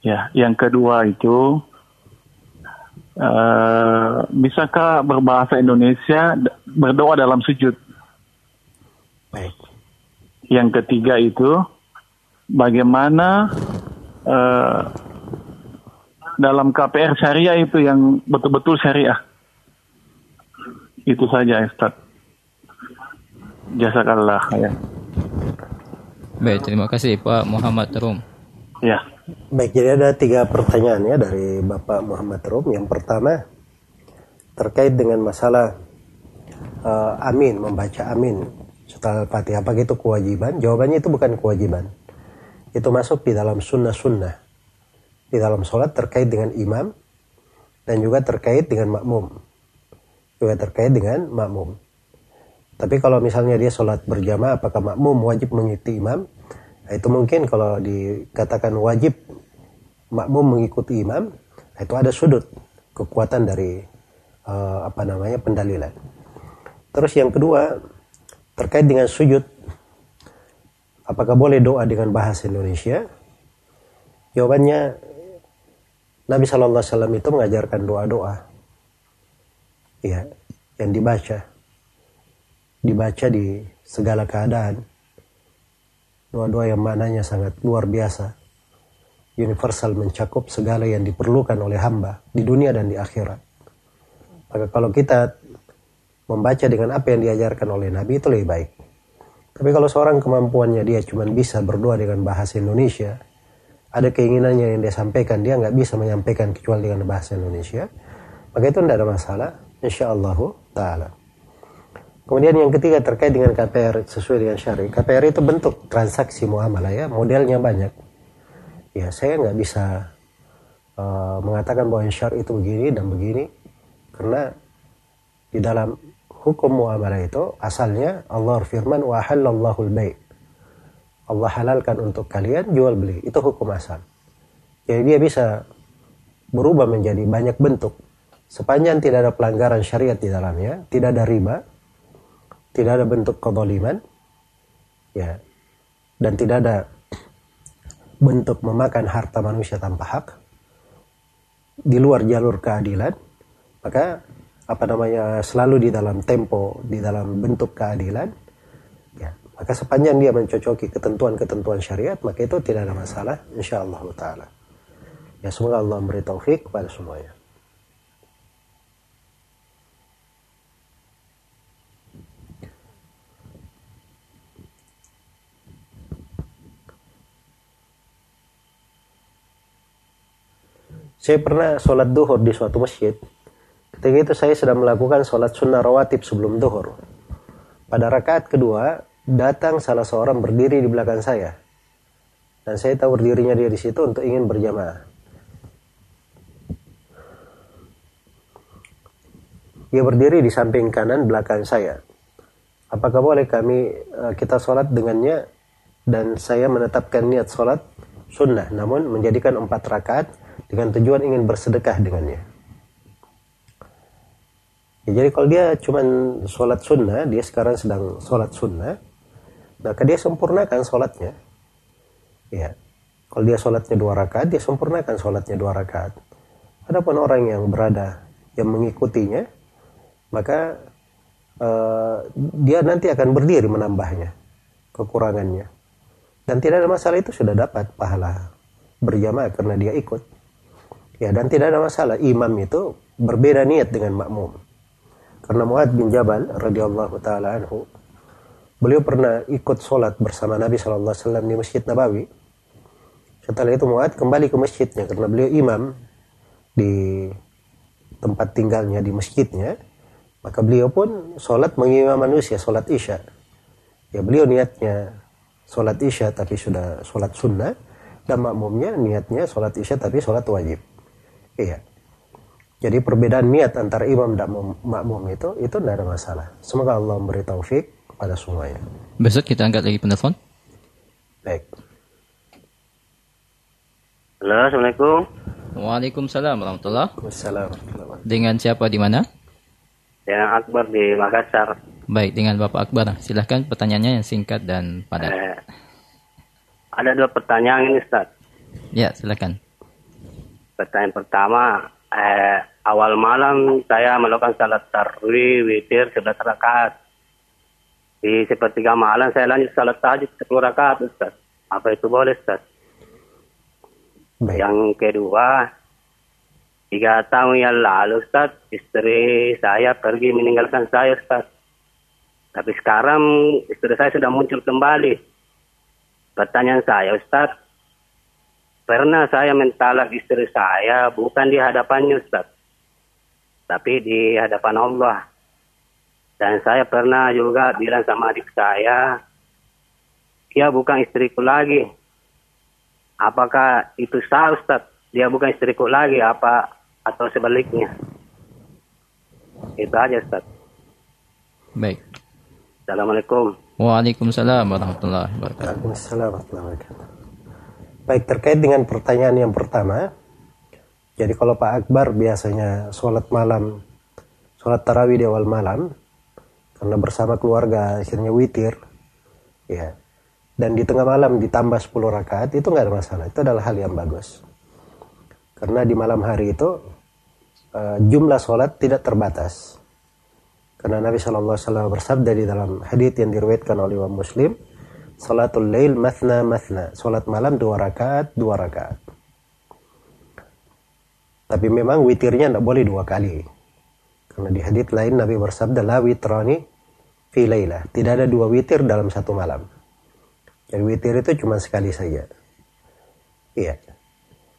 Ya, yang kedua itu uh, bisakah berbahasa Indonesia berdoa dalam sujud? Baik. Yang ketiga itu bagaimana uh, dalam KPR syariah itu yang betul-betul syariah. Itu saja, Ustaz. Jazakallah ya. Baik, terima kasih Pak Muhammad Rum. Ya. Baik, jadi ada tiga pertanyaan ya dari Bapak Muhammad Rum. Yang pertama terkait dengan masalah uh, amin, membaca amin setelah Al-Fatihah. Apakah itu kewajiban? Jawabannya itu bukan kewajiban. Itu masuk di dalam sunnah-sunnah. Di dalam sholat terkait dengan imam dan juga terkait dengan makmum. Juga terkait dengan makmum. Tapi kalau misalnya dia sholat berjamaah, apakah makmum wajib mengikuti imam? Nah, itu mungkin kalau dikatakan wajib makmum mengikuti imam, nah, itu ada sudut kekuatan dari uh, apa namanya pendalilan. Terus yang kedua terkait dengan sujud, apakah boleh doa dengan bahasa Indonesia? Jawabannya Nabi Shallallahu Alaihi Wasallam itu mengajarkan doa-doa, ya, yang dibaca dibaca di segala keadaan. Doa-doa yang maknanya sangat luar biasa. Universal mencakup segala yang diperlukan oleh hamba di dunia dan di akhirat. Maka kalau kita membaca dengan apa yang diajarkan oleh Nabi itu lebih baik. Tapi kalau seorang kemampuannya dia cuma bisa berdoa dengan bahasa Indonesia, ada keinginannya yang dia sampaikan, dia nggak bisa menyampaikan kecuali dengan bahasa Indonesia, maka itu tidak ada masalah, insya Allah ta'ala. Kemudian yang ketiga terkait dengan KPR sesuai dengan syari. KPR itu bentuk transaksi muamalah ya, modelnya banyak. Ya saya nggak bisa uh, mengatakan bahwa syari itu begini dan begini karena di dalam hukum muamalah itu asalnya Allah firman wa halallahu al Allah halalkan untuk kalian jual beli. Itu hukum asal. Jadi dia bisa berubah menjadi banyak bentuk. Sepanjang tidak ada pelanggaran syariat di dalamnya, tidak ada riba, tidak ada bentuk kedoliman, ya, dan tidak ada bentuk memakan harta manusia tanpa hak, di luar jalur keadilan, maka apa namanya selalu di dalam tempo, di dalam bentuk keadilan, maka sepanjang dia mencocoki ketentuan-ketentuan syariat, maka itu tidak ada masalah, insya Allah taala. Ya semoga Allah memberi taufik kepada semuanya. Saya pernah sholat duhur di suatu masjid. Ketika itu saya sedang melakukan sholat sunnah rawatib sebelum duhur. Pada rakaat kedua, datang salah seorang berdiri di belakang saya. Dan saya tahu berdirinya dia di situ untuk ingin berjamaah. Dia berdiri di samping kanan belakang saya. Apakah boleh kami eh, kita sholat dengannya dan saya menetapkan niat sholat sunnah namun menjadikan empat rakaat dengan tujuan ingin bersedekah dengannya. Ya, jadi kalau dia cuma sholat sunnah, dia sekarang sedang sholat sunnah, maka dia sempurnakan sholatnya. Ya, kalau dia sholatnya dua rakaat, dia sempurnakan sholatnya dua rakaat. Adapun orang yang berada yang mengikutinya, maka uh, dia nanti akan berdiri menambahnya kekurangannya. Dan tidak ada masalah itu sudah dapat pahala berjamaah karena dia ikut. Ya, dan tidak ada masalah imam itu berbeda niat dengan makmum. Karena Muad bin Jabal radhiyallahu taala anhu beliau pernah ikut sholat bersama Nabi Shallallahu alaihi wasallam di Masjid Nabawi. Setelah itu Muad kembali ke masjidnya karena beliau imam di tempat tinggalnya di masjidnya. Maka beliau pun sholat mengimam manusia, sholat isya. Ya beliau niatnya sholat isya tapi sudah sholat sunnah. Dan makmumnya niatnya sholat isya tapi sholat wajib. Iya. Jadi perbedaan niat antara imam dan makmum itu itu tidak ada masalah. Semoga Allah memberi taufik pada semuanya. Besok kita angkat lagi penelpon. Baik. Halo, Assalamualaikum. Waalaikumsalam warahmatullah. Wassalamualaikum. Dengan siapa di mana? Dengan Akbar di Makassar. Baik, dengan Bapak Akbar. Silahkan pertanyaannya yang singkat dan padat. Eh, ada dua pertanyaan ini, Ustaz. Ya, silakan. Pertanyaan pertama, eh, awal malam saya melakukan salat tarawih witir 11 rakaat. Di sepertiga malam saya lanjut salat tahajud 10 rakaat, Ustaz. Apa itu boleh, Ustaz? Baik. Yang kedua, tiga tahun yang lalu, Ustaz, istri saya pergi meninggalkan saya, Ustaz. Tapi sekarang istri saya sudah muncul kembali. Pertanyaan saya, Ustaz, pernah saya mentalak istri saya bukan di hadapannya Ustaz. Tapi di hadapan Allah. Dan saya pernah juga bilang sama adik saya, dia bukan istriku lagi. Apakah itu sah Ustaz? Dia bukan istriku lagi apa atau sebaliknya? Itu aja Ustaz. Baik. Assalamualaikum. Waalaikumsalam warahmatullahi wabarakatuh. Waalaikumsalam warahmatullahi wabarakatuh. Baik, terkait dengan pertanyaan yang pertama, jadi kalau Pak Akbar biasanya sholat malam, sholat tarawih di awal malam, karena bersama keluarga akhirnya witir, ya, dan di tengah malam ditambah 10 rakaat, itu nggak ada masalah, itu adalah hal yang bagus. Karena di malam hari itu, uh, jumlah sholat tidak terbatas. Karena Nabi SAW bersabda di dalam hadits yang diriwayatkan oleh Imam Muslim, Salatul lail mathna mathna. Salat malam dua rakaat, dua rakaat. Tapi memang witirnya tidak boleh dua kali. Karena di hadits lain Nabi bersabda la witrani fi laylah. Tidak ada dua witir dalam satu malam. Jadi witir itu cuma sekali saja. Iya.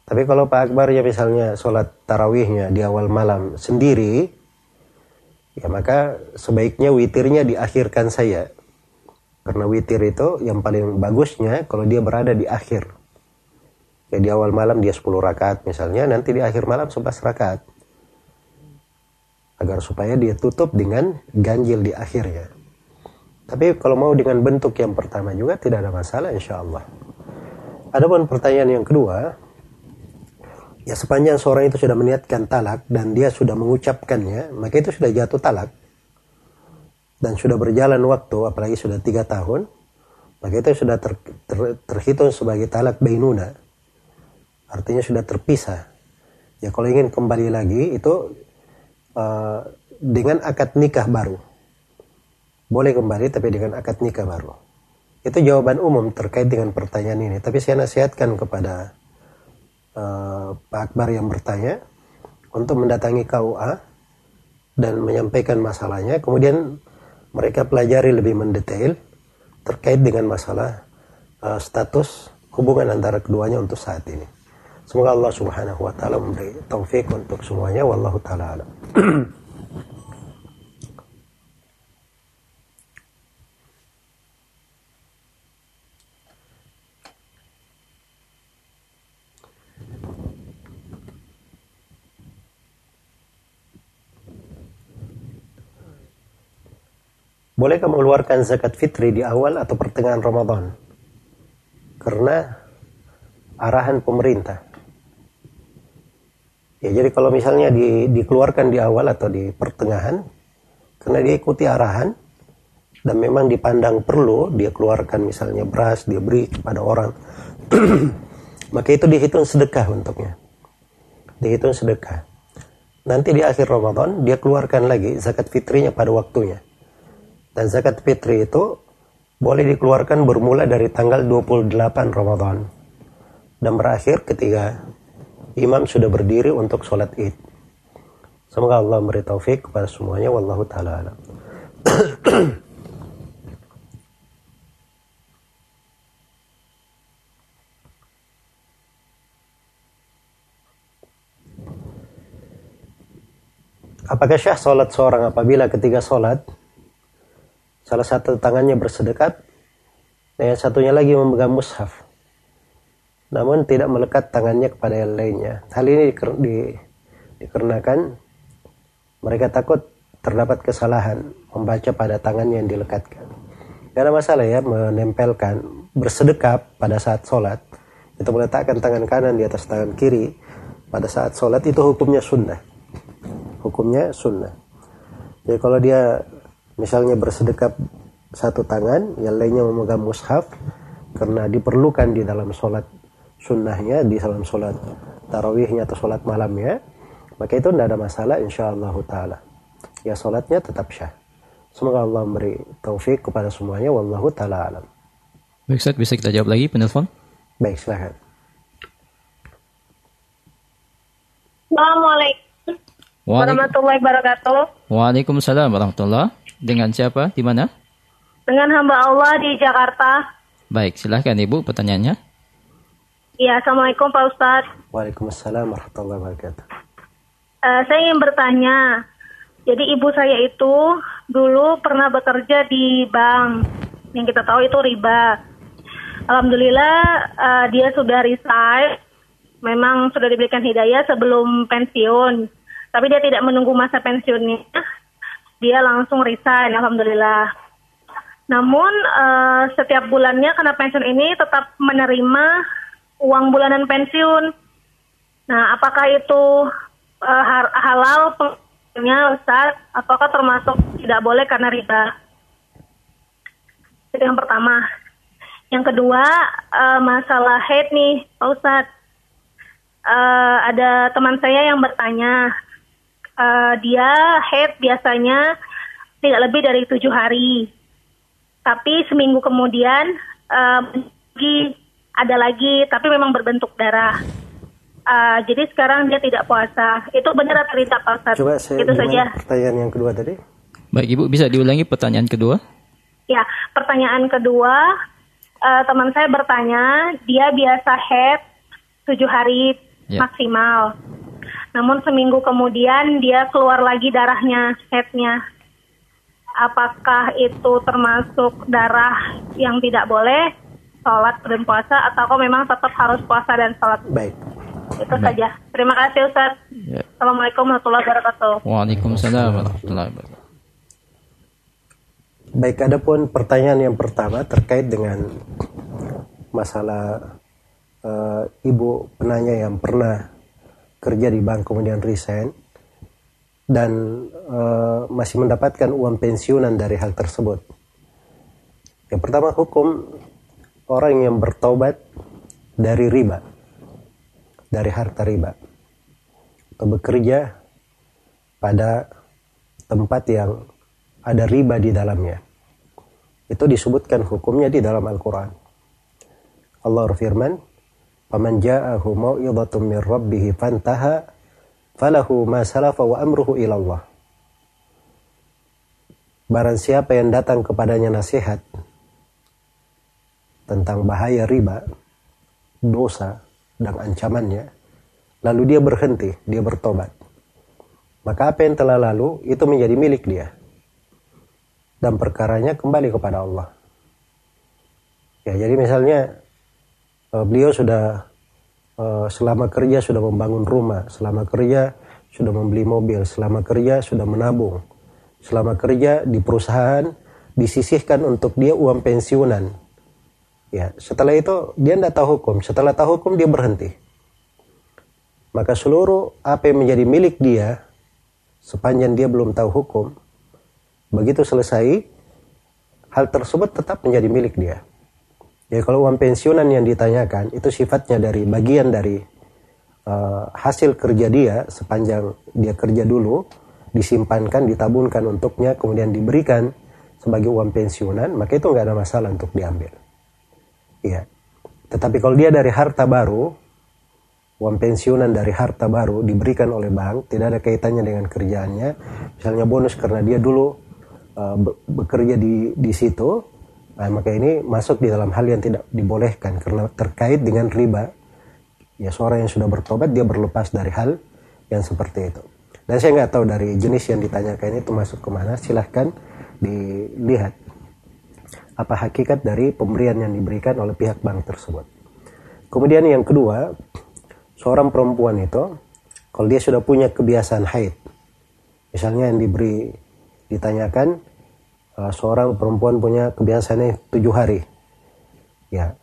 Tapi kalau Pak Akbar ya misalnya sholat tarawihnya di awal malam sendiri, ya maka sebaiknya witirnya diakhirkan saya. Karena witir itu yang paling bagusnya kalau dia berada di akhir. Ya di awal malam dia 10 rakaat misalnya, nanti di akhir malam 11 rakaat. Agar supaya dia tutup dengan ganjil di akhirnya. Tapi kalau mau dengan bentuk yang pertama juga tidak ada masalah insya Allah. Adapun pertanyaan yang kedua, ya sepanjang seorang itu sudah meniatkan talak dan dia sudah mengucapkannya, maka itu sudah jatuh talak. Dan sudah berjalan waktu, apalagi sudah tiga tahun, maka itu sudah ter, ter, terhitung sebagai talak bainuna. Artinya sudah terpisah. Ya kalau ingin kembali lagi itu uh, dengan akad nikah baru. Boleh kembali tapi dengan akad nikah baru. Itu jawaban umum terkait dengan pertanyaan ini. Tapi saya nasihatkan kepada uh, Pak Akbar yang bertanya untuk mendatangi KUA dan menyampaikan masalahnya. Kemudian mereka pelajari lebih mendetail terkait dengan masalah uh, status hubungan antara keduanya untuk saat ini. Semoga Allah Subhanahu wa taala memberi taufik untuk semuanya wallahu taala alam. Bolehkah mengeluarkan zakat fitri di awal atau pertengahan Ramadan? Karena arahan pemerintah. Ya, jadi kalau misalnya di, dikeluarkan di awal atau di pertengahan, karena dia ikuti arahan, dan memang dipandang perlu, dia keluarkan misalnya beras, dia beri kepada orang, maka itu dihitung sedekah untuknya. Dihitung sedekah. Nanti di akhir Ramadan, dia keluarkan lagi zakat fitrinya pada waktunya. Dan zakat fitri itu boleh dikeluarkan bermula dari tanggal 28 Ramadan dan berakhir ketika imam sudah berdiri untuk sholat id. Semoga Allah memberi taufik kepada semuanya. Wallahu ta'ala alam. Apakah syah sholat seorang apabila ketika sholat Salah satu tangannya bersedekat, dan yang satunya lagi memegang mushaf. Namun tidak melekat tangannya kepada yang lainnya. Hal ini di, di, dikarenakan mereka takut terdapat kesalahan membaca pada tangannya yang dilekatkan. Ada masalah ya menempelkan bersedekap pada saat sholat itu meletakkan tangan kanan di atas tangan kiri pada saat sholat itu hukumnya sunnah hukumnya sunnah jadi kalau dia misalnya bersedekap satu tangan, yang lainnya memegang mushaf karena diperlukan di dalam sholat sunnahnya, di dalam sholat tarawihnya atau sholat malamnya, maka itu tidak ada masalah insya Allah ta'ala. Ya sholatnya tetap syah. Semoga Allah memberi taufik kepada semuanya. Wallahu ta'ala alam. Baik Ustaz, bisa kita jawab lagi penelpon? Baik, silahkan. Assalamualaikum warahmatullahi wabarakatuh. Waalaikumsalam warahmatullahi dengan siapa? Di mana? Dengan hamba Allah di Jakarta. Baik, silahkan Ibu pertanyaannya. Iya, Assalamualaikum Pak Ustadz. Waalaikumsalam warahmatullahi wabarakatuh. Uh, saya ingin bertanya, jadi ibu saya itu dulu pernah bekerja di bank, yang kita tahu itu riba. Alhamdulillah uh, dia sudah resign, memang sudah diberikan hidayah sebelum pensiun, tapi dia tidak menunggu masa pensiunnya, dia langsung resign alhamdulillah namun uh, setiap bulannya karena pensiun ini tetap menerima uang bulanan pensiun. Nah apakah itu uh, halal pensiunnya Ustaz? Apakah termasuk tidak boleh karena riba? Itu yang pertama. Yang kedua uh, masalah head nih Pak Ustadz uh, ada teman saya yang bertanya uh, dia head biasanya tidak lebih dari tujuh hari. Tapi seminggu kemudian uh, ada lagi, tapi memang berbentuk darah. Uh, jadi sekarang dia tidak puasa. Itu benar atau tidak Pak Ustaz? Coba saya Itu saja. pertanyaan yang kedua tadi. Baik Ibu, bisa diulangi pertanyaan kedua? Ya, pertanyaan kedua, uh, teman saya bertanya, dia biasa head tujuh hari ya. maksimal. Namun seminggu kemudian dia keluar lagi darahnya, headnya. Apakah itu termasuk darah yang tidak boleh sholat dan puasa atau kok memang tetap harus puasa dan sholat? Baik. Itu Baik. saja. Terima kasih Ustaz. Ya. Assalamualaikum warahmatullahi wabarakatuh. Waalaikumsalam warahmatullahi wabarakatuh. Baik, adapun pertanyaan yang pertama terkait dengan masalah uh, ibu penanya yang pernah kerja di bank kemudian resign dan uh, masih mendapatkan uang pensiunan dari hal tersebut. Yang pertama hukum orang yang bertobat dari riba, dari harta riba, atau bekerja pada tempat yang ada riba di dalamnya. Itu disebutkan hukumnya di dalam Al-Quran. Allah berfirman, "Faman ja'ahu mau'izatun min rabbih fantaha falahu ma salafa wa amruhu ila Allah." Barang siapa yang datang kepadanya nasihat tentang bahaya riba, dosa, dan ancamannya, lalu dia berhenti, dia bertobat. Maka apa yang telah lalu itu menjadi milik dia. Dan perkaranya kembali kepada Allah. Ya, jadi misalnya uh, beliau sudah uh, selama kerja sudah membangun rumah, selama kerja sudah membeli mobil, selama kerja sudah menabung, selama kerja di perusahaan disisihkan untuk dia uang pensiunan, Ya, setelah itu dia tidak tahu hukum. Setelah tahu hukum dia berhenti. Maka seluruh apa yang menjadi milik dia sepanjang dia belum tahu hukum, begitu selesai hal tersebut tetap menjadi milik dia. Jadi kalau uang pensiunan yang ditanyakan itu sifatnya dari bagian dari uh, hasil kerja dia sepanjang dia kerja dulu disimpankan, ditabungkan untuknya, kemudian diberikan sebagai uang pensiunan, maka itu nggak ada masalah untuk diambil. Iya. Tetapi kalau dia dari harta baru, uang pensiunan dari harta baru diberikan oleh bank, tidak ada kaitannya dengan kerjaannya. Misalnya bonus karena dia dulu uh, bekerja di di situ, nah, maka ini masuk di dalam hal yang tidak dibolehkan karena terkait dengan riba. Ya seorang yang sudah bertobat dia berlepas dari hal yang seperti itu. Dan saya nggak tahu dari jenis yang ditanyakan itu masuk ke mana. Silahkan dilihat apa hakikat dari pemberian yang diberikan oleh pihak bank tersebut. Kemudian yang kedua, seorang perempuan itu kalau dia sudah punya kebiasaan haid, misalnya yang diberi ditanyakan uh, seorang perempuan punya kebiasaannya tujuh hari, ya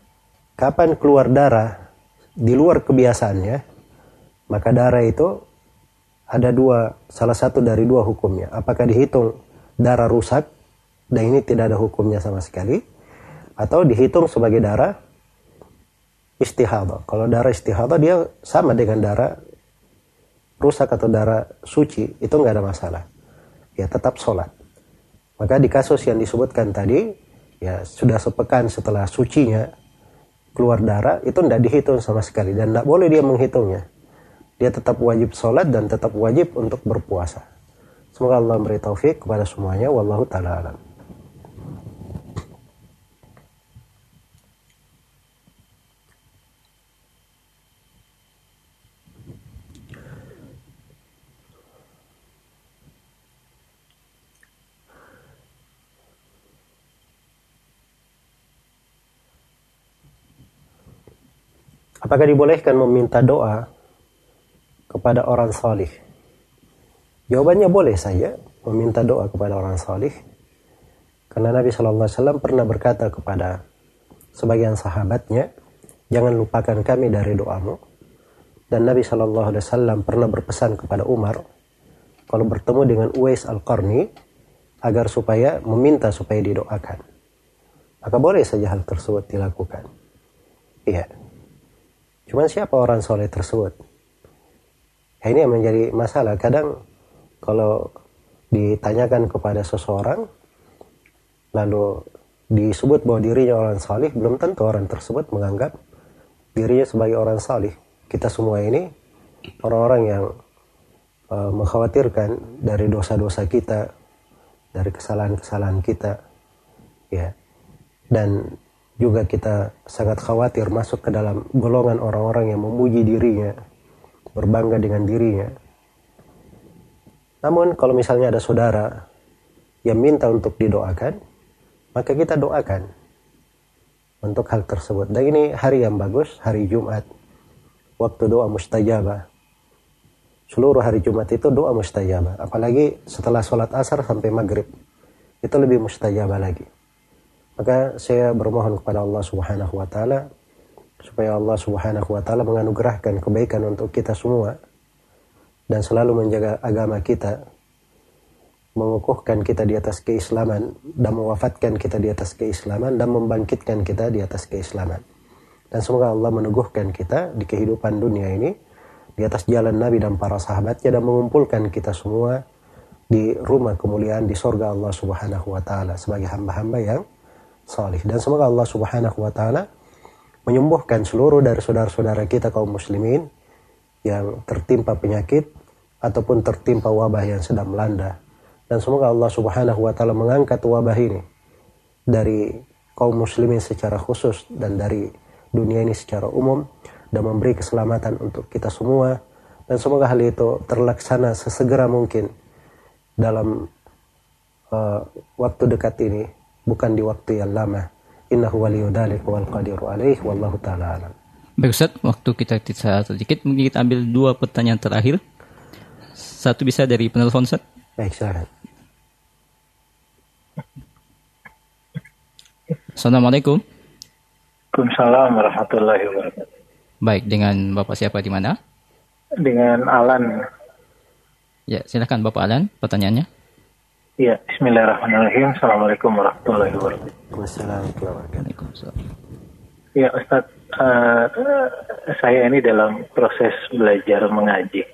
kapan keluar darah di luar kebiasaannya, maka darah itu ada dua, salah satu dari dua hukumnya. Apakah dihitung darah rusak dan ini tidak ada hukumnya sama sekali atau dihitung sebagai darah istihadah. Kalau darah istihadah dia sama dengan darah rusak atau darah suci itu nggak ada masalah. Ya tetap sholat. Maka di kasus yang disebutkan tadi ya sudah sepekan setelah sucinya keluar darah itu tidak dihitung sama sekali dan tidak boleh dia menghitungnya. Dia tetap wajib sholat dan tetap wajib untuk berpuasa. Semoga Allah memberi taufik kepada semuanya. Wallahu ta'ala alam. Apakah dibolehkan meminta doa kepada orang salih? Jawabannya boleh saja meminta doa kepada orang salih. Karena Nabi Shallallahu Alaihi Wasallam pernah berkata kepada sebagian sahabatnya, jangan lupakan kami dari doamu. Dan Nabi Shallallahu Alaihi Wasallam pernah berpesan kepada Umar, kalau bertemu dengan Uwais al Qarni, agar supaya meminta supaya didoakan. Maka boleh saja hal tersebut dilakukan. Iya. Cuman siapa orang soleh tersebut? Ya, ini yang menjadi masalah. Kadang kalau ditanyakan kepada seseorang, lalu disebut bahwa dirinya orang salih, belum tentu orang tersebut menganggap dirinya sebagai orang salih. Kita semua ini orang-orang yang uh, mengkhawatirkan dari dosa-dosa kita, dari kesalahan-kesalahan kita, ya. Dan juga kita sangat khawatir masuk ke dalam golongan orang-orang yang memuji dirinya, berbangga dengan dirinya. Namun kalau misalnya ada saudara yang minta untuk didoakan, maka kita doakan untuk hal tersebut. Dan ini hari yang bagus, hari Jumat. Waktu doa mustajabah. Seluruh hari Jumat itu doa mustajabah. Apalagi setelah sholat asar sampai maghrib. Itu lebih mustajabah lagi. Maka saya bermohon kepada Allah Subhanahu wa taala supaya Allah Subhanahu wa taala menganugerahkan kebaikan untuk kita semua dan selalu menjaga agama kita, mengukuhkan kita di atas keislaman dan mewafatkan kita di atas keislaman dan membangkitkan kita di atas keislaman. Dan semoga Allah meneguhkan kita di kehidupan dunia ini di atas jalan Nabi dan para sahabatnya dan mengumpulkan kita semua di rumah kemuliaan di sorga Allah Subhanahu wa taala sebagai hamba-hamba yang salih. Dan semoga Allah Subhanahu wa taala menyembuhkan seluruh dari saudara-saudara kita kaum muslimin yang tertimpa penyakit ataupun tertimpa wabah yang sedang melanda. Dan semoga Allah Subhanahu wa taala mengangkat wabah ini dari kaum muslimin secara khusus dan dari dunia ini secara umum dan memberi keselamatan untuk kita semua dan semoga hal itu terlaksana sesegera mungkin dalam uh, waktu dekat ini bukan di waktu yang lama innahu waliyu wal qadiru alaih wallahu taala alam Baik Ustaz, waktu kita sedikit mungkin kita ambil dua pertanyaan terakhir satu bisa dari penelpon Ustaz. Baik, silakan. Assalamualaikum. Waalaikumsalam warahmatullahi wabarakatuh. Baik, dengan Bapak siapa di mana? Dengan Alan. Ya, silakan Bapak Alan, pertanyaannya. Ya, Bismillahirrahmanirrahim. Assalamualaikum warahmatullahi wabarakatuh. Waalaikumsalam Ya, Ustaz, uh, saya ini dalam proses belajar mengaji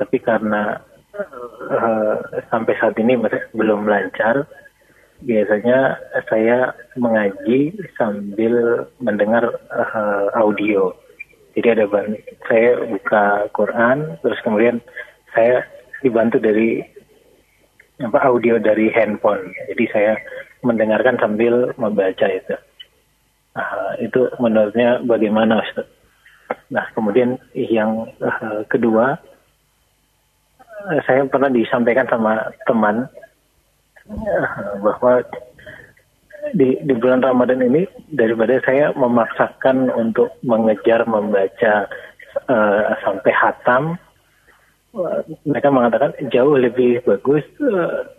tapi karena uh, sampai saat ini belum lancar biasanya saya mengaji sambil mendengar uh, audio jadi ada saya buka Quran terus kemudian saya dibantu dari apa audio dari handphone jadi saya mendengarkan sambil membaca itu uh, itu menurutnya bagaimana Ustaz? Nah kemudian yang uh, kedua Eh, saya pernah disampaikan sama teman eh, bahwa di di bulan Ramadan ini daripada saya memaksakan untuk mengejar membaca uh, sampai hatam uh, mereka mengatakan jauh lebih bagus uh,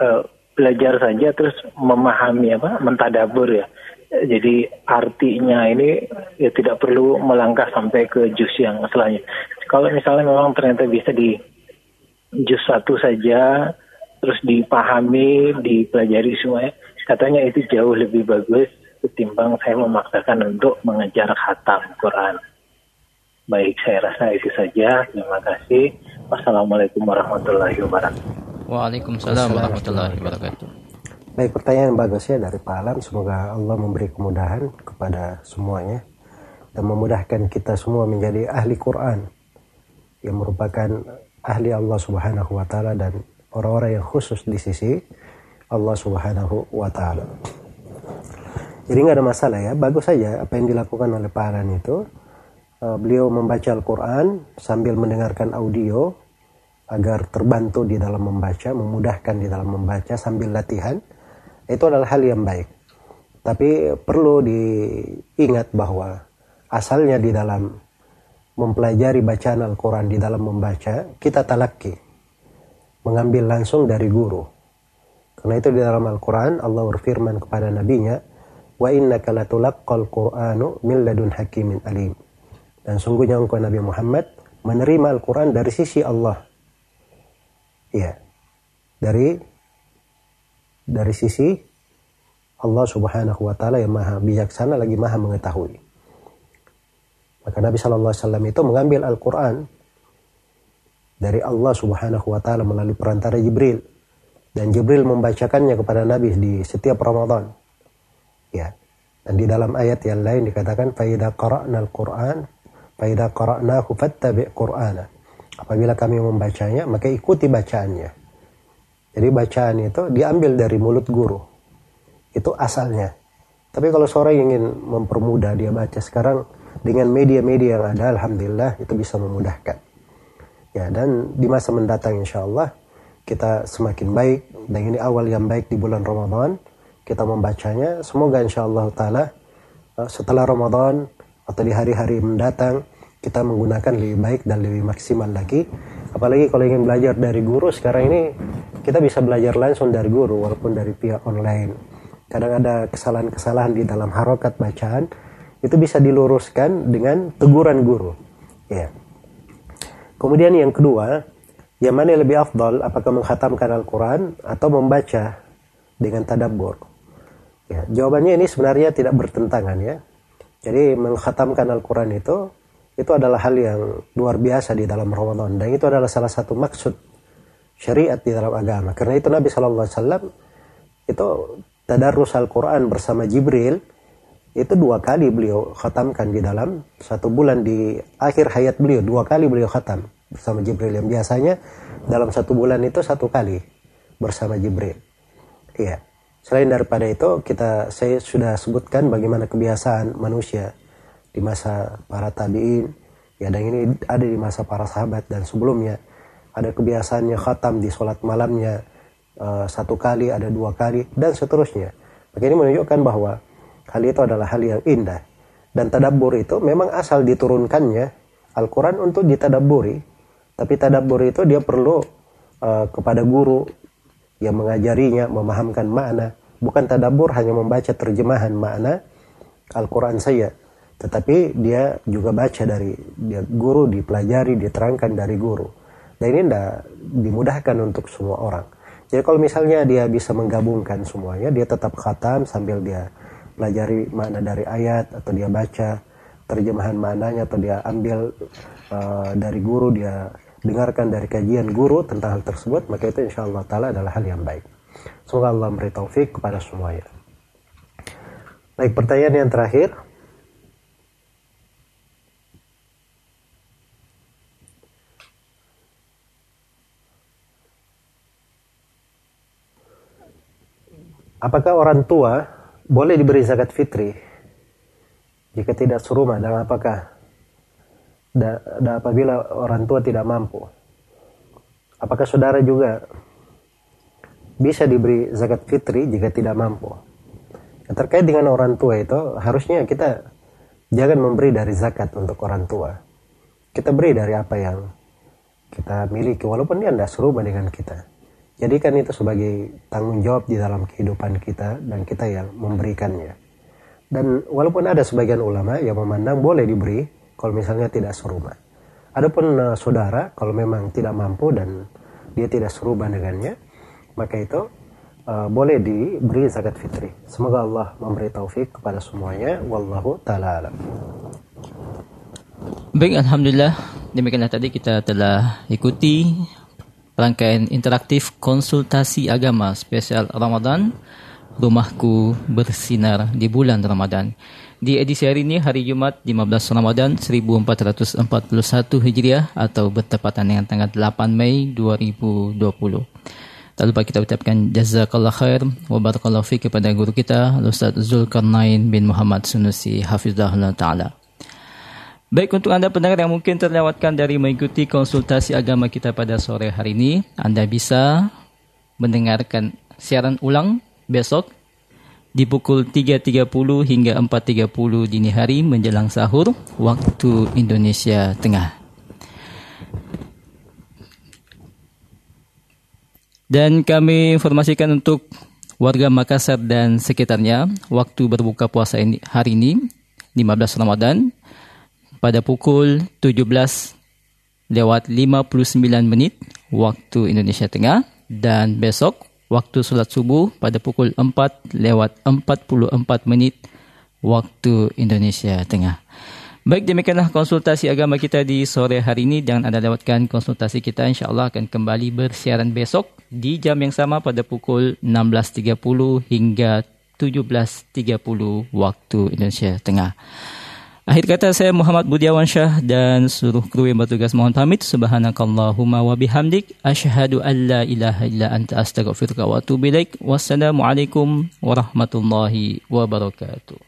uh, belajar saja terus memahami apa mentadabur ya jadi artinya ini ya tidak perlu melangkah sampai ke jus yang selanjutnya kalau misalnya memang ternyata bisa di juz satu saja terus dipahami, dipelajari semuanya, katanya itu jauh lebih bagus ketimbang saya memaksakan untuk mengejar khatam Quran. Baik, saya rasa itu saja. Terima kasih. Wassalamualaikum warahmatullahi wabarakatuh. Waalaikumsalam warahmatullahi wabarakatuh. Baik, pertanyaan bagus ya dari Pak Alam. Semoga Allah memberi kemudahan kepada semuanya dan memudahkan kita semua menjadi ahli Quran yang merupakan ahli Allah Subhanahu wa taala dan orang-orang yang khusus di sisi Allah Subhanahu wa taala. Jadi nggak ada masalah ya, bagus saja apa yang dilakukan oleh Pak Alan itu. Uh, beliau membaca Al-Quran sambil mendengarkan audio agar terbantu di dalam membaca, memudahkan di dalam membaca sambil latihan. Itu adalah hal yang baik. Tapi perlu diingat bahwa asalnya di dalam mempelajari bacaan Al-Quran di dalam membaca, kita talaki. Mengambil langsung dari guru. Karena itu di dalam Al-Quran Allah berfirman kepada nabinya, Wa innaka latulaqqal Qur'anu min ladun hakimin alim. Dan sungguhnya engkau Nabi Muhammad menerima Al-Quran dari sisi Allah. Ya. Dari dari sisi Allah Subhanahu wa taala yang Maha bijaksana lagi Maha mengetahui. Maka Nabi Shallallahu Alaihi Wasallam itu mengambil Al-Quran dari Allah Subhanahu Wa Taala melalui perantara Jibril dan Jibril membacakannya kepada Nabi di setiap Ramadan. Ya. Dan di dalam ayat yang lain dikatakan faida qara'na al-Qur'an faida qara'nahu fattabi' Qur'ana. Apabila kami membacanya, maka ikuti bacaannya. Jadi bacaan itu diambil dari mulut guru. Itu asalnya. Tapi kalau seorang ingin mempermudah dia baca sekarang dengan media-media yang ada alhamdulillah itu bisa memudahkan ya dan di masa mendatang insya Allah kita semakin baik dan ini awal yang baik di bulan Ramadan kita membacanya semoga insya Allah taala eh, setelah Ramadan atau di hari-hari mendatang kita menggunakan lebih baik dan lebih maksimal lagi apalagi kalau ingin belajar dari guru sekarang ini kita bisa belajar langsung dari guru walaupun dari pihak online kadang ada kesalahan-kesalahan di dalam harokat bacaan itu bisa diluruskan dengan teguran guru. Ya. Kemudian yang kedua, yang mana yang lebih afdal, apakah menghatamkan Al-Quran atau membaca dengan tadabbur? Ya, jawabannya ini sebenarnya tidak bertentangan ya. Jadi menghatamkan Al-Quran itu itu adalah hal yang luar biasa di dalam Ramadan dan itu adalah salah satu maksud syariat di dalam agama. Karena itu Nabi Wasallam itu tadarus Al-Quran bersama Jibril itu dua kali beliau khatamkan di dalam satu bulan di akhir hayat beliau dua kali beliau khatam bersama Jibril yang biasanya dalam satu bulan itu satu kali bersama Jibril. Iya. Selain daripada itu kita saya sudah sebutkan bagaimana kebiasaan manusia di masa para tabiin. Ya dan ini ada di masa para sahabat dan sebelumnya. Ada kebiasaannya khatam di sholat malamnya uh, satu kali ada dua kali dan seterusnya. Maka ini menunjukkan bahwa hal itu adalah hal yang indah. Dan tadabbur itu memang asal diturunkannya Al-Quran untuk ditadaburi tapi tadabbur itu dia perlu uh, kepada guru yang mengajarinya memahamkan makna. Bukan tadabbur hanya membaca terjemahan makna Al-Quran saya tetapi dia juga baca dari dia guru dipelajari diterangkan dari guru. Dan ini tidak dimudahkan untuk semua orang. Jadi kalau misalnya dia bisa menggabungkan semuanya dia tetap khatam sambil dia pelajari makna dari ayat atau dia baca terjemahan maknanya atau dia ambil uh, dari guru dia dengarkan dari kajian guru tentang hal tersebut maka itu insya Allah taala adalah hal yang baik. Semoga Allah memberi taufik kepada semuanya. Baik pertanyaan yang terakhir. Apakah orang tua boleh diberi zakat fitri jika tidak serumah? Dan apakah da, da apabila orang tua tidak mampu? Apakah saudara juga bisa diberi zakat fitri jika tidak mampu? Yang terkait dengan orang tua itu harusnya kita jangan memberi dari zakat untuk orang tua. Kita beri dari apa yang kita miliki walaupun dia tidak serumah dengan kita. Jadikan itu sebagai tanggung jawab di dalam kehidupan kita dan kita yang memberikannya. Dan walaupun ada sebagian ulama yang memandang boleh diberi kalau misalnya tidak serumah. Adapun uh, saudara kalau memang tidak mampu dan dia tidak serubah dengannya, maka itu uh, boleh diberi zakat fitri. Semoga Allah memberi taufik kepada semuanya. Wallahu taala alam. Baik, alhamdulillah. Demikianlah tadi kita telah ikuti rangkaian interaktif konsultasi agama spesial Ramadan Rumahku Bersinar di bulan Ramadan. Di edisi hari ini hari Jumat 15 Ramadan 1441 Hijriah atau bertepatan dengan tanggal 8 Mei 2020. Tak lupa kita ucapkan jazakallah khair wa barakallahu fi kepada guru kita Ustaz Zulkarnain bin Muhammad Sunusi hafizahullah taala. Baik untuk Anda pendengar yang mungkin terlewatkan dari mengikuti konsultasi agama kita pada sore hari ini, Anda bisa mendengarkan siaran ulang besok di pukul 3.30 hingga 4.30 dini hari menjelang sahur waktu Indonesia Tengah. Dan kami informasikan untuk warga Makassar dan sekitarnya waktu berbuka puasa ini, hari ini 15 Ramadan pada pukul 17 lewat 59 menit waktu Indonesia Tengah dan besok waktu solat subuh pada pukul 4 lewat 44 menit waktu Indonesia Tengah. Baik demikianlah konsultasi agama kita di sore hari ini. Jangan anda lewatkan konsultasi kita. Insya Allah akan kembali bersiaran besok di jam yang sama pada pukul 16.30 hingga 17.30 waktu Indonesia Tengah. Akhir kata saya Muhammad Budiawan Syah dan seluruh kru yang bertugas mohon pamit. Subhanakallahumma wa bihamdik. Ashhadu an la ilaha illa anta astaghfiruka wa atubu ilaik. Wassalamualaikum warahmatullahi wabarakatuh.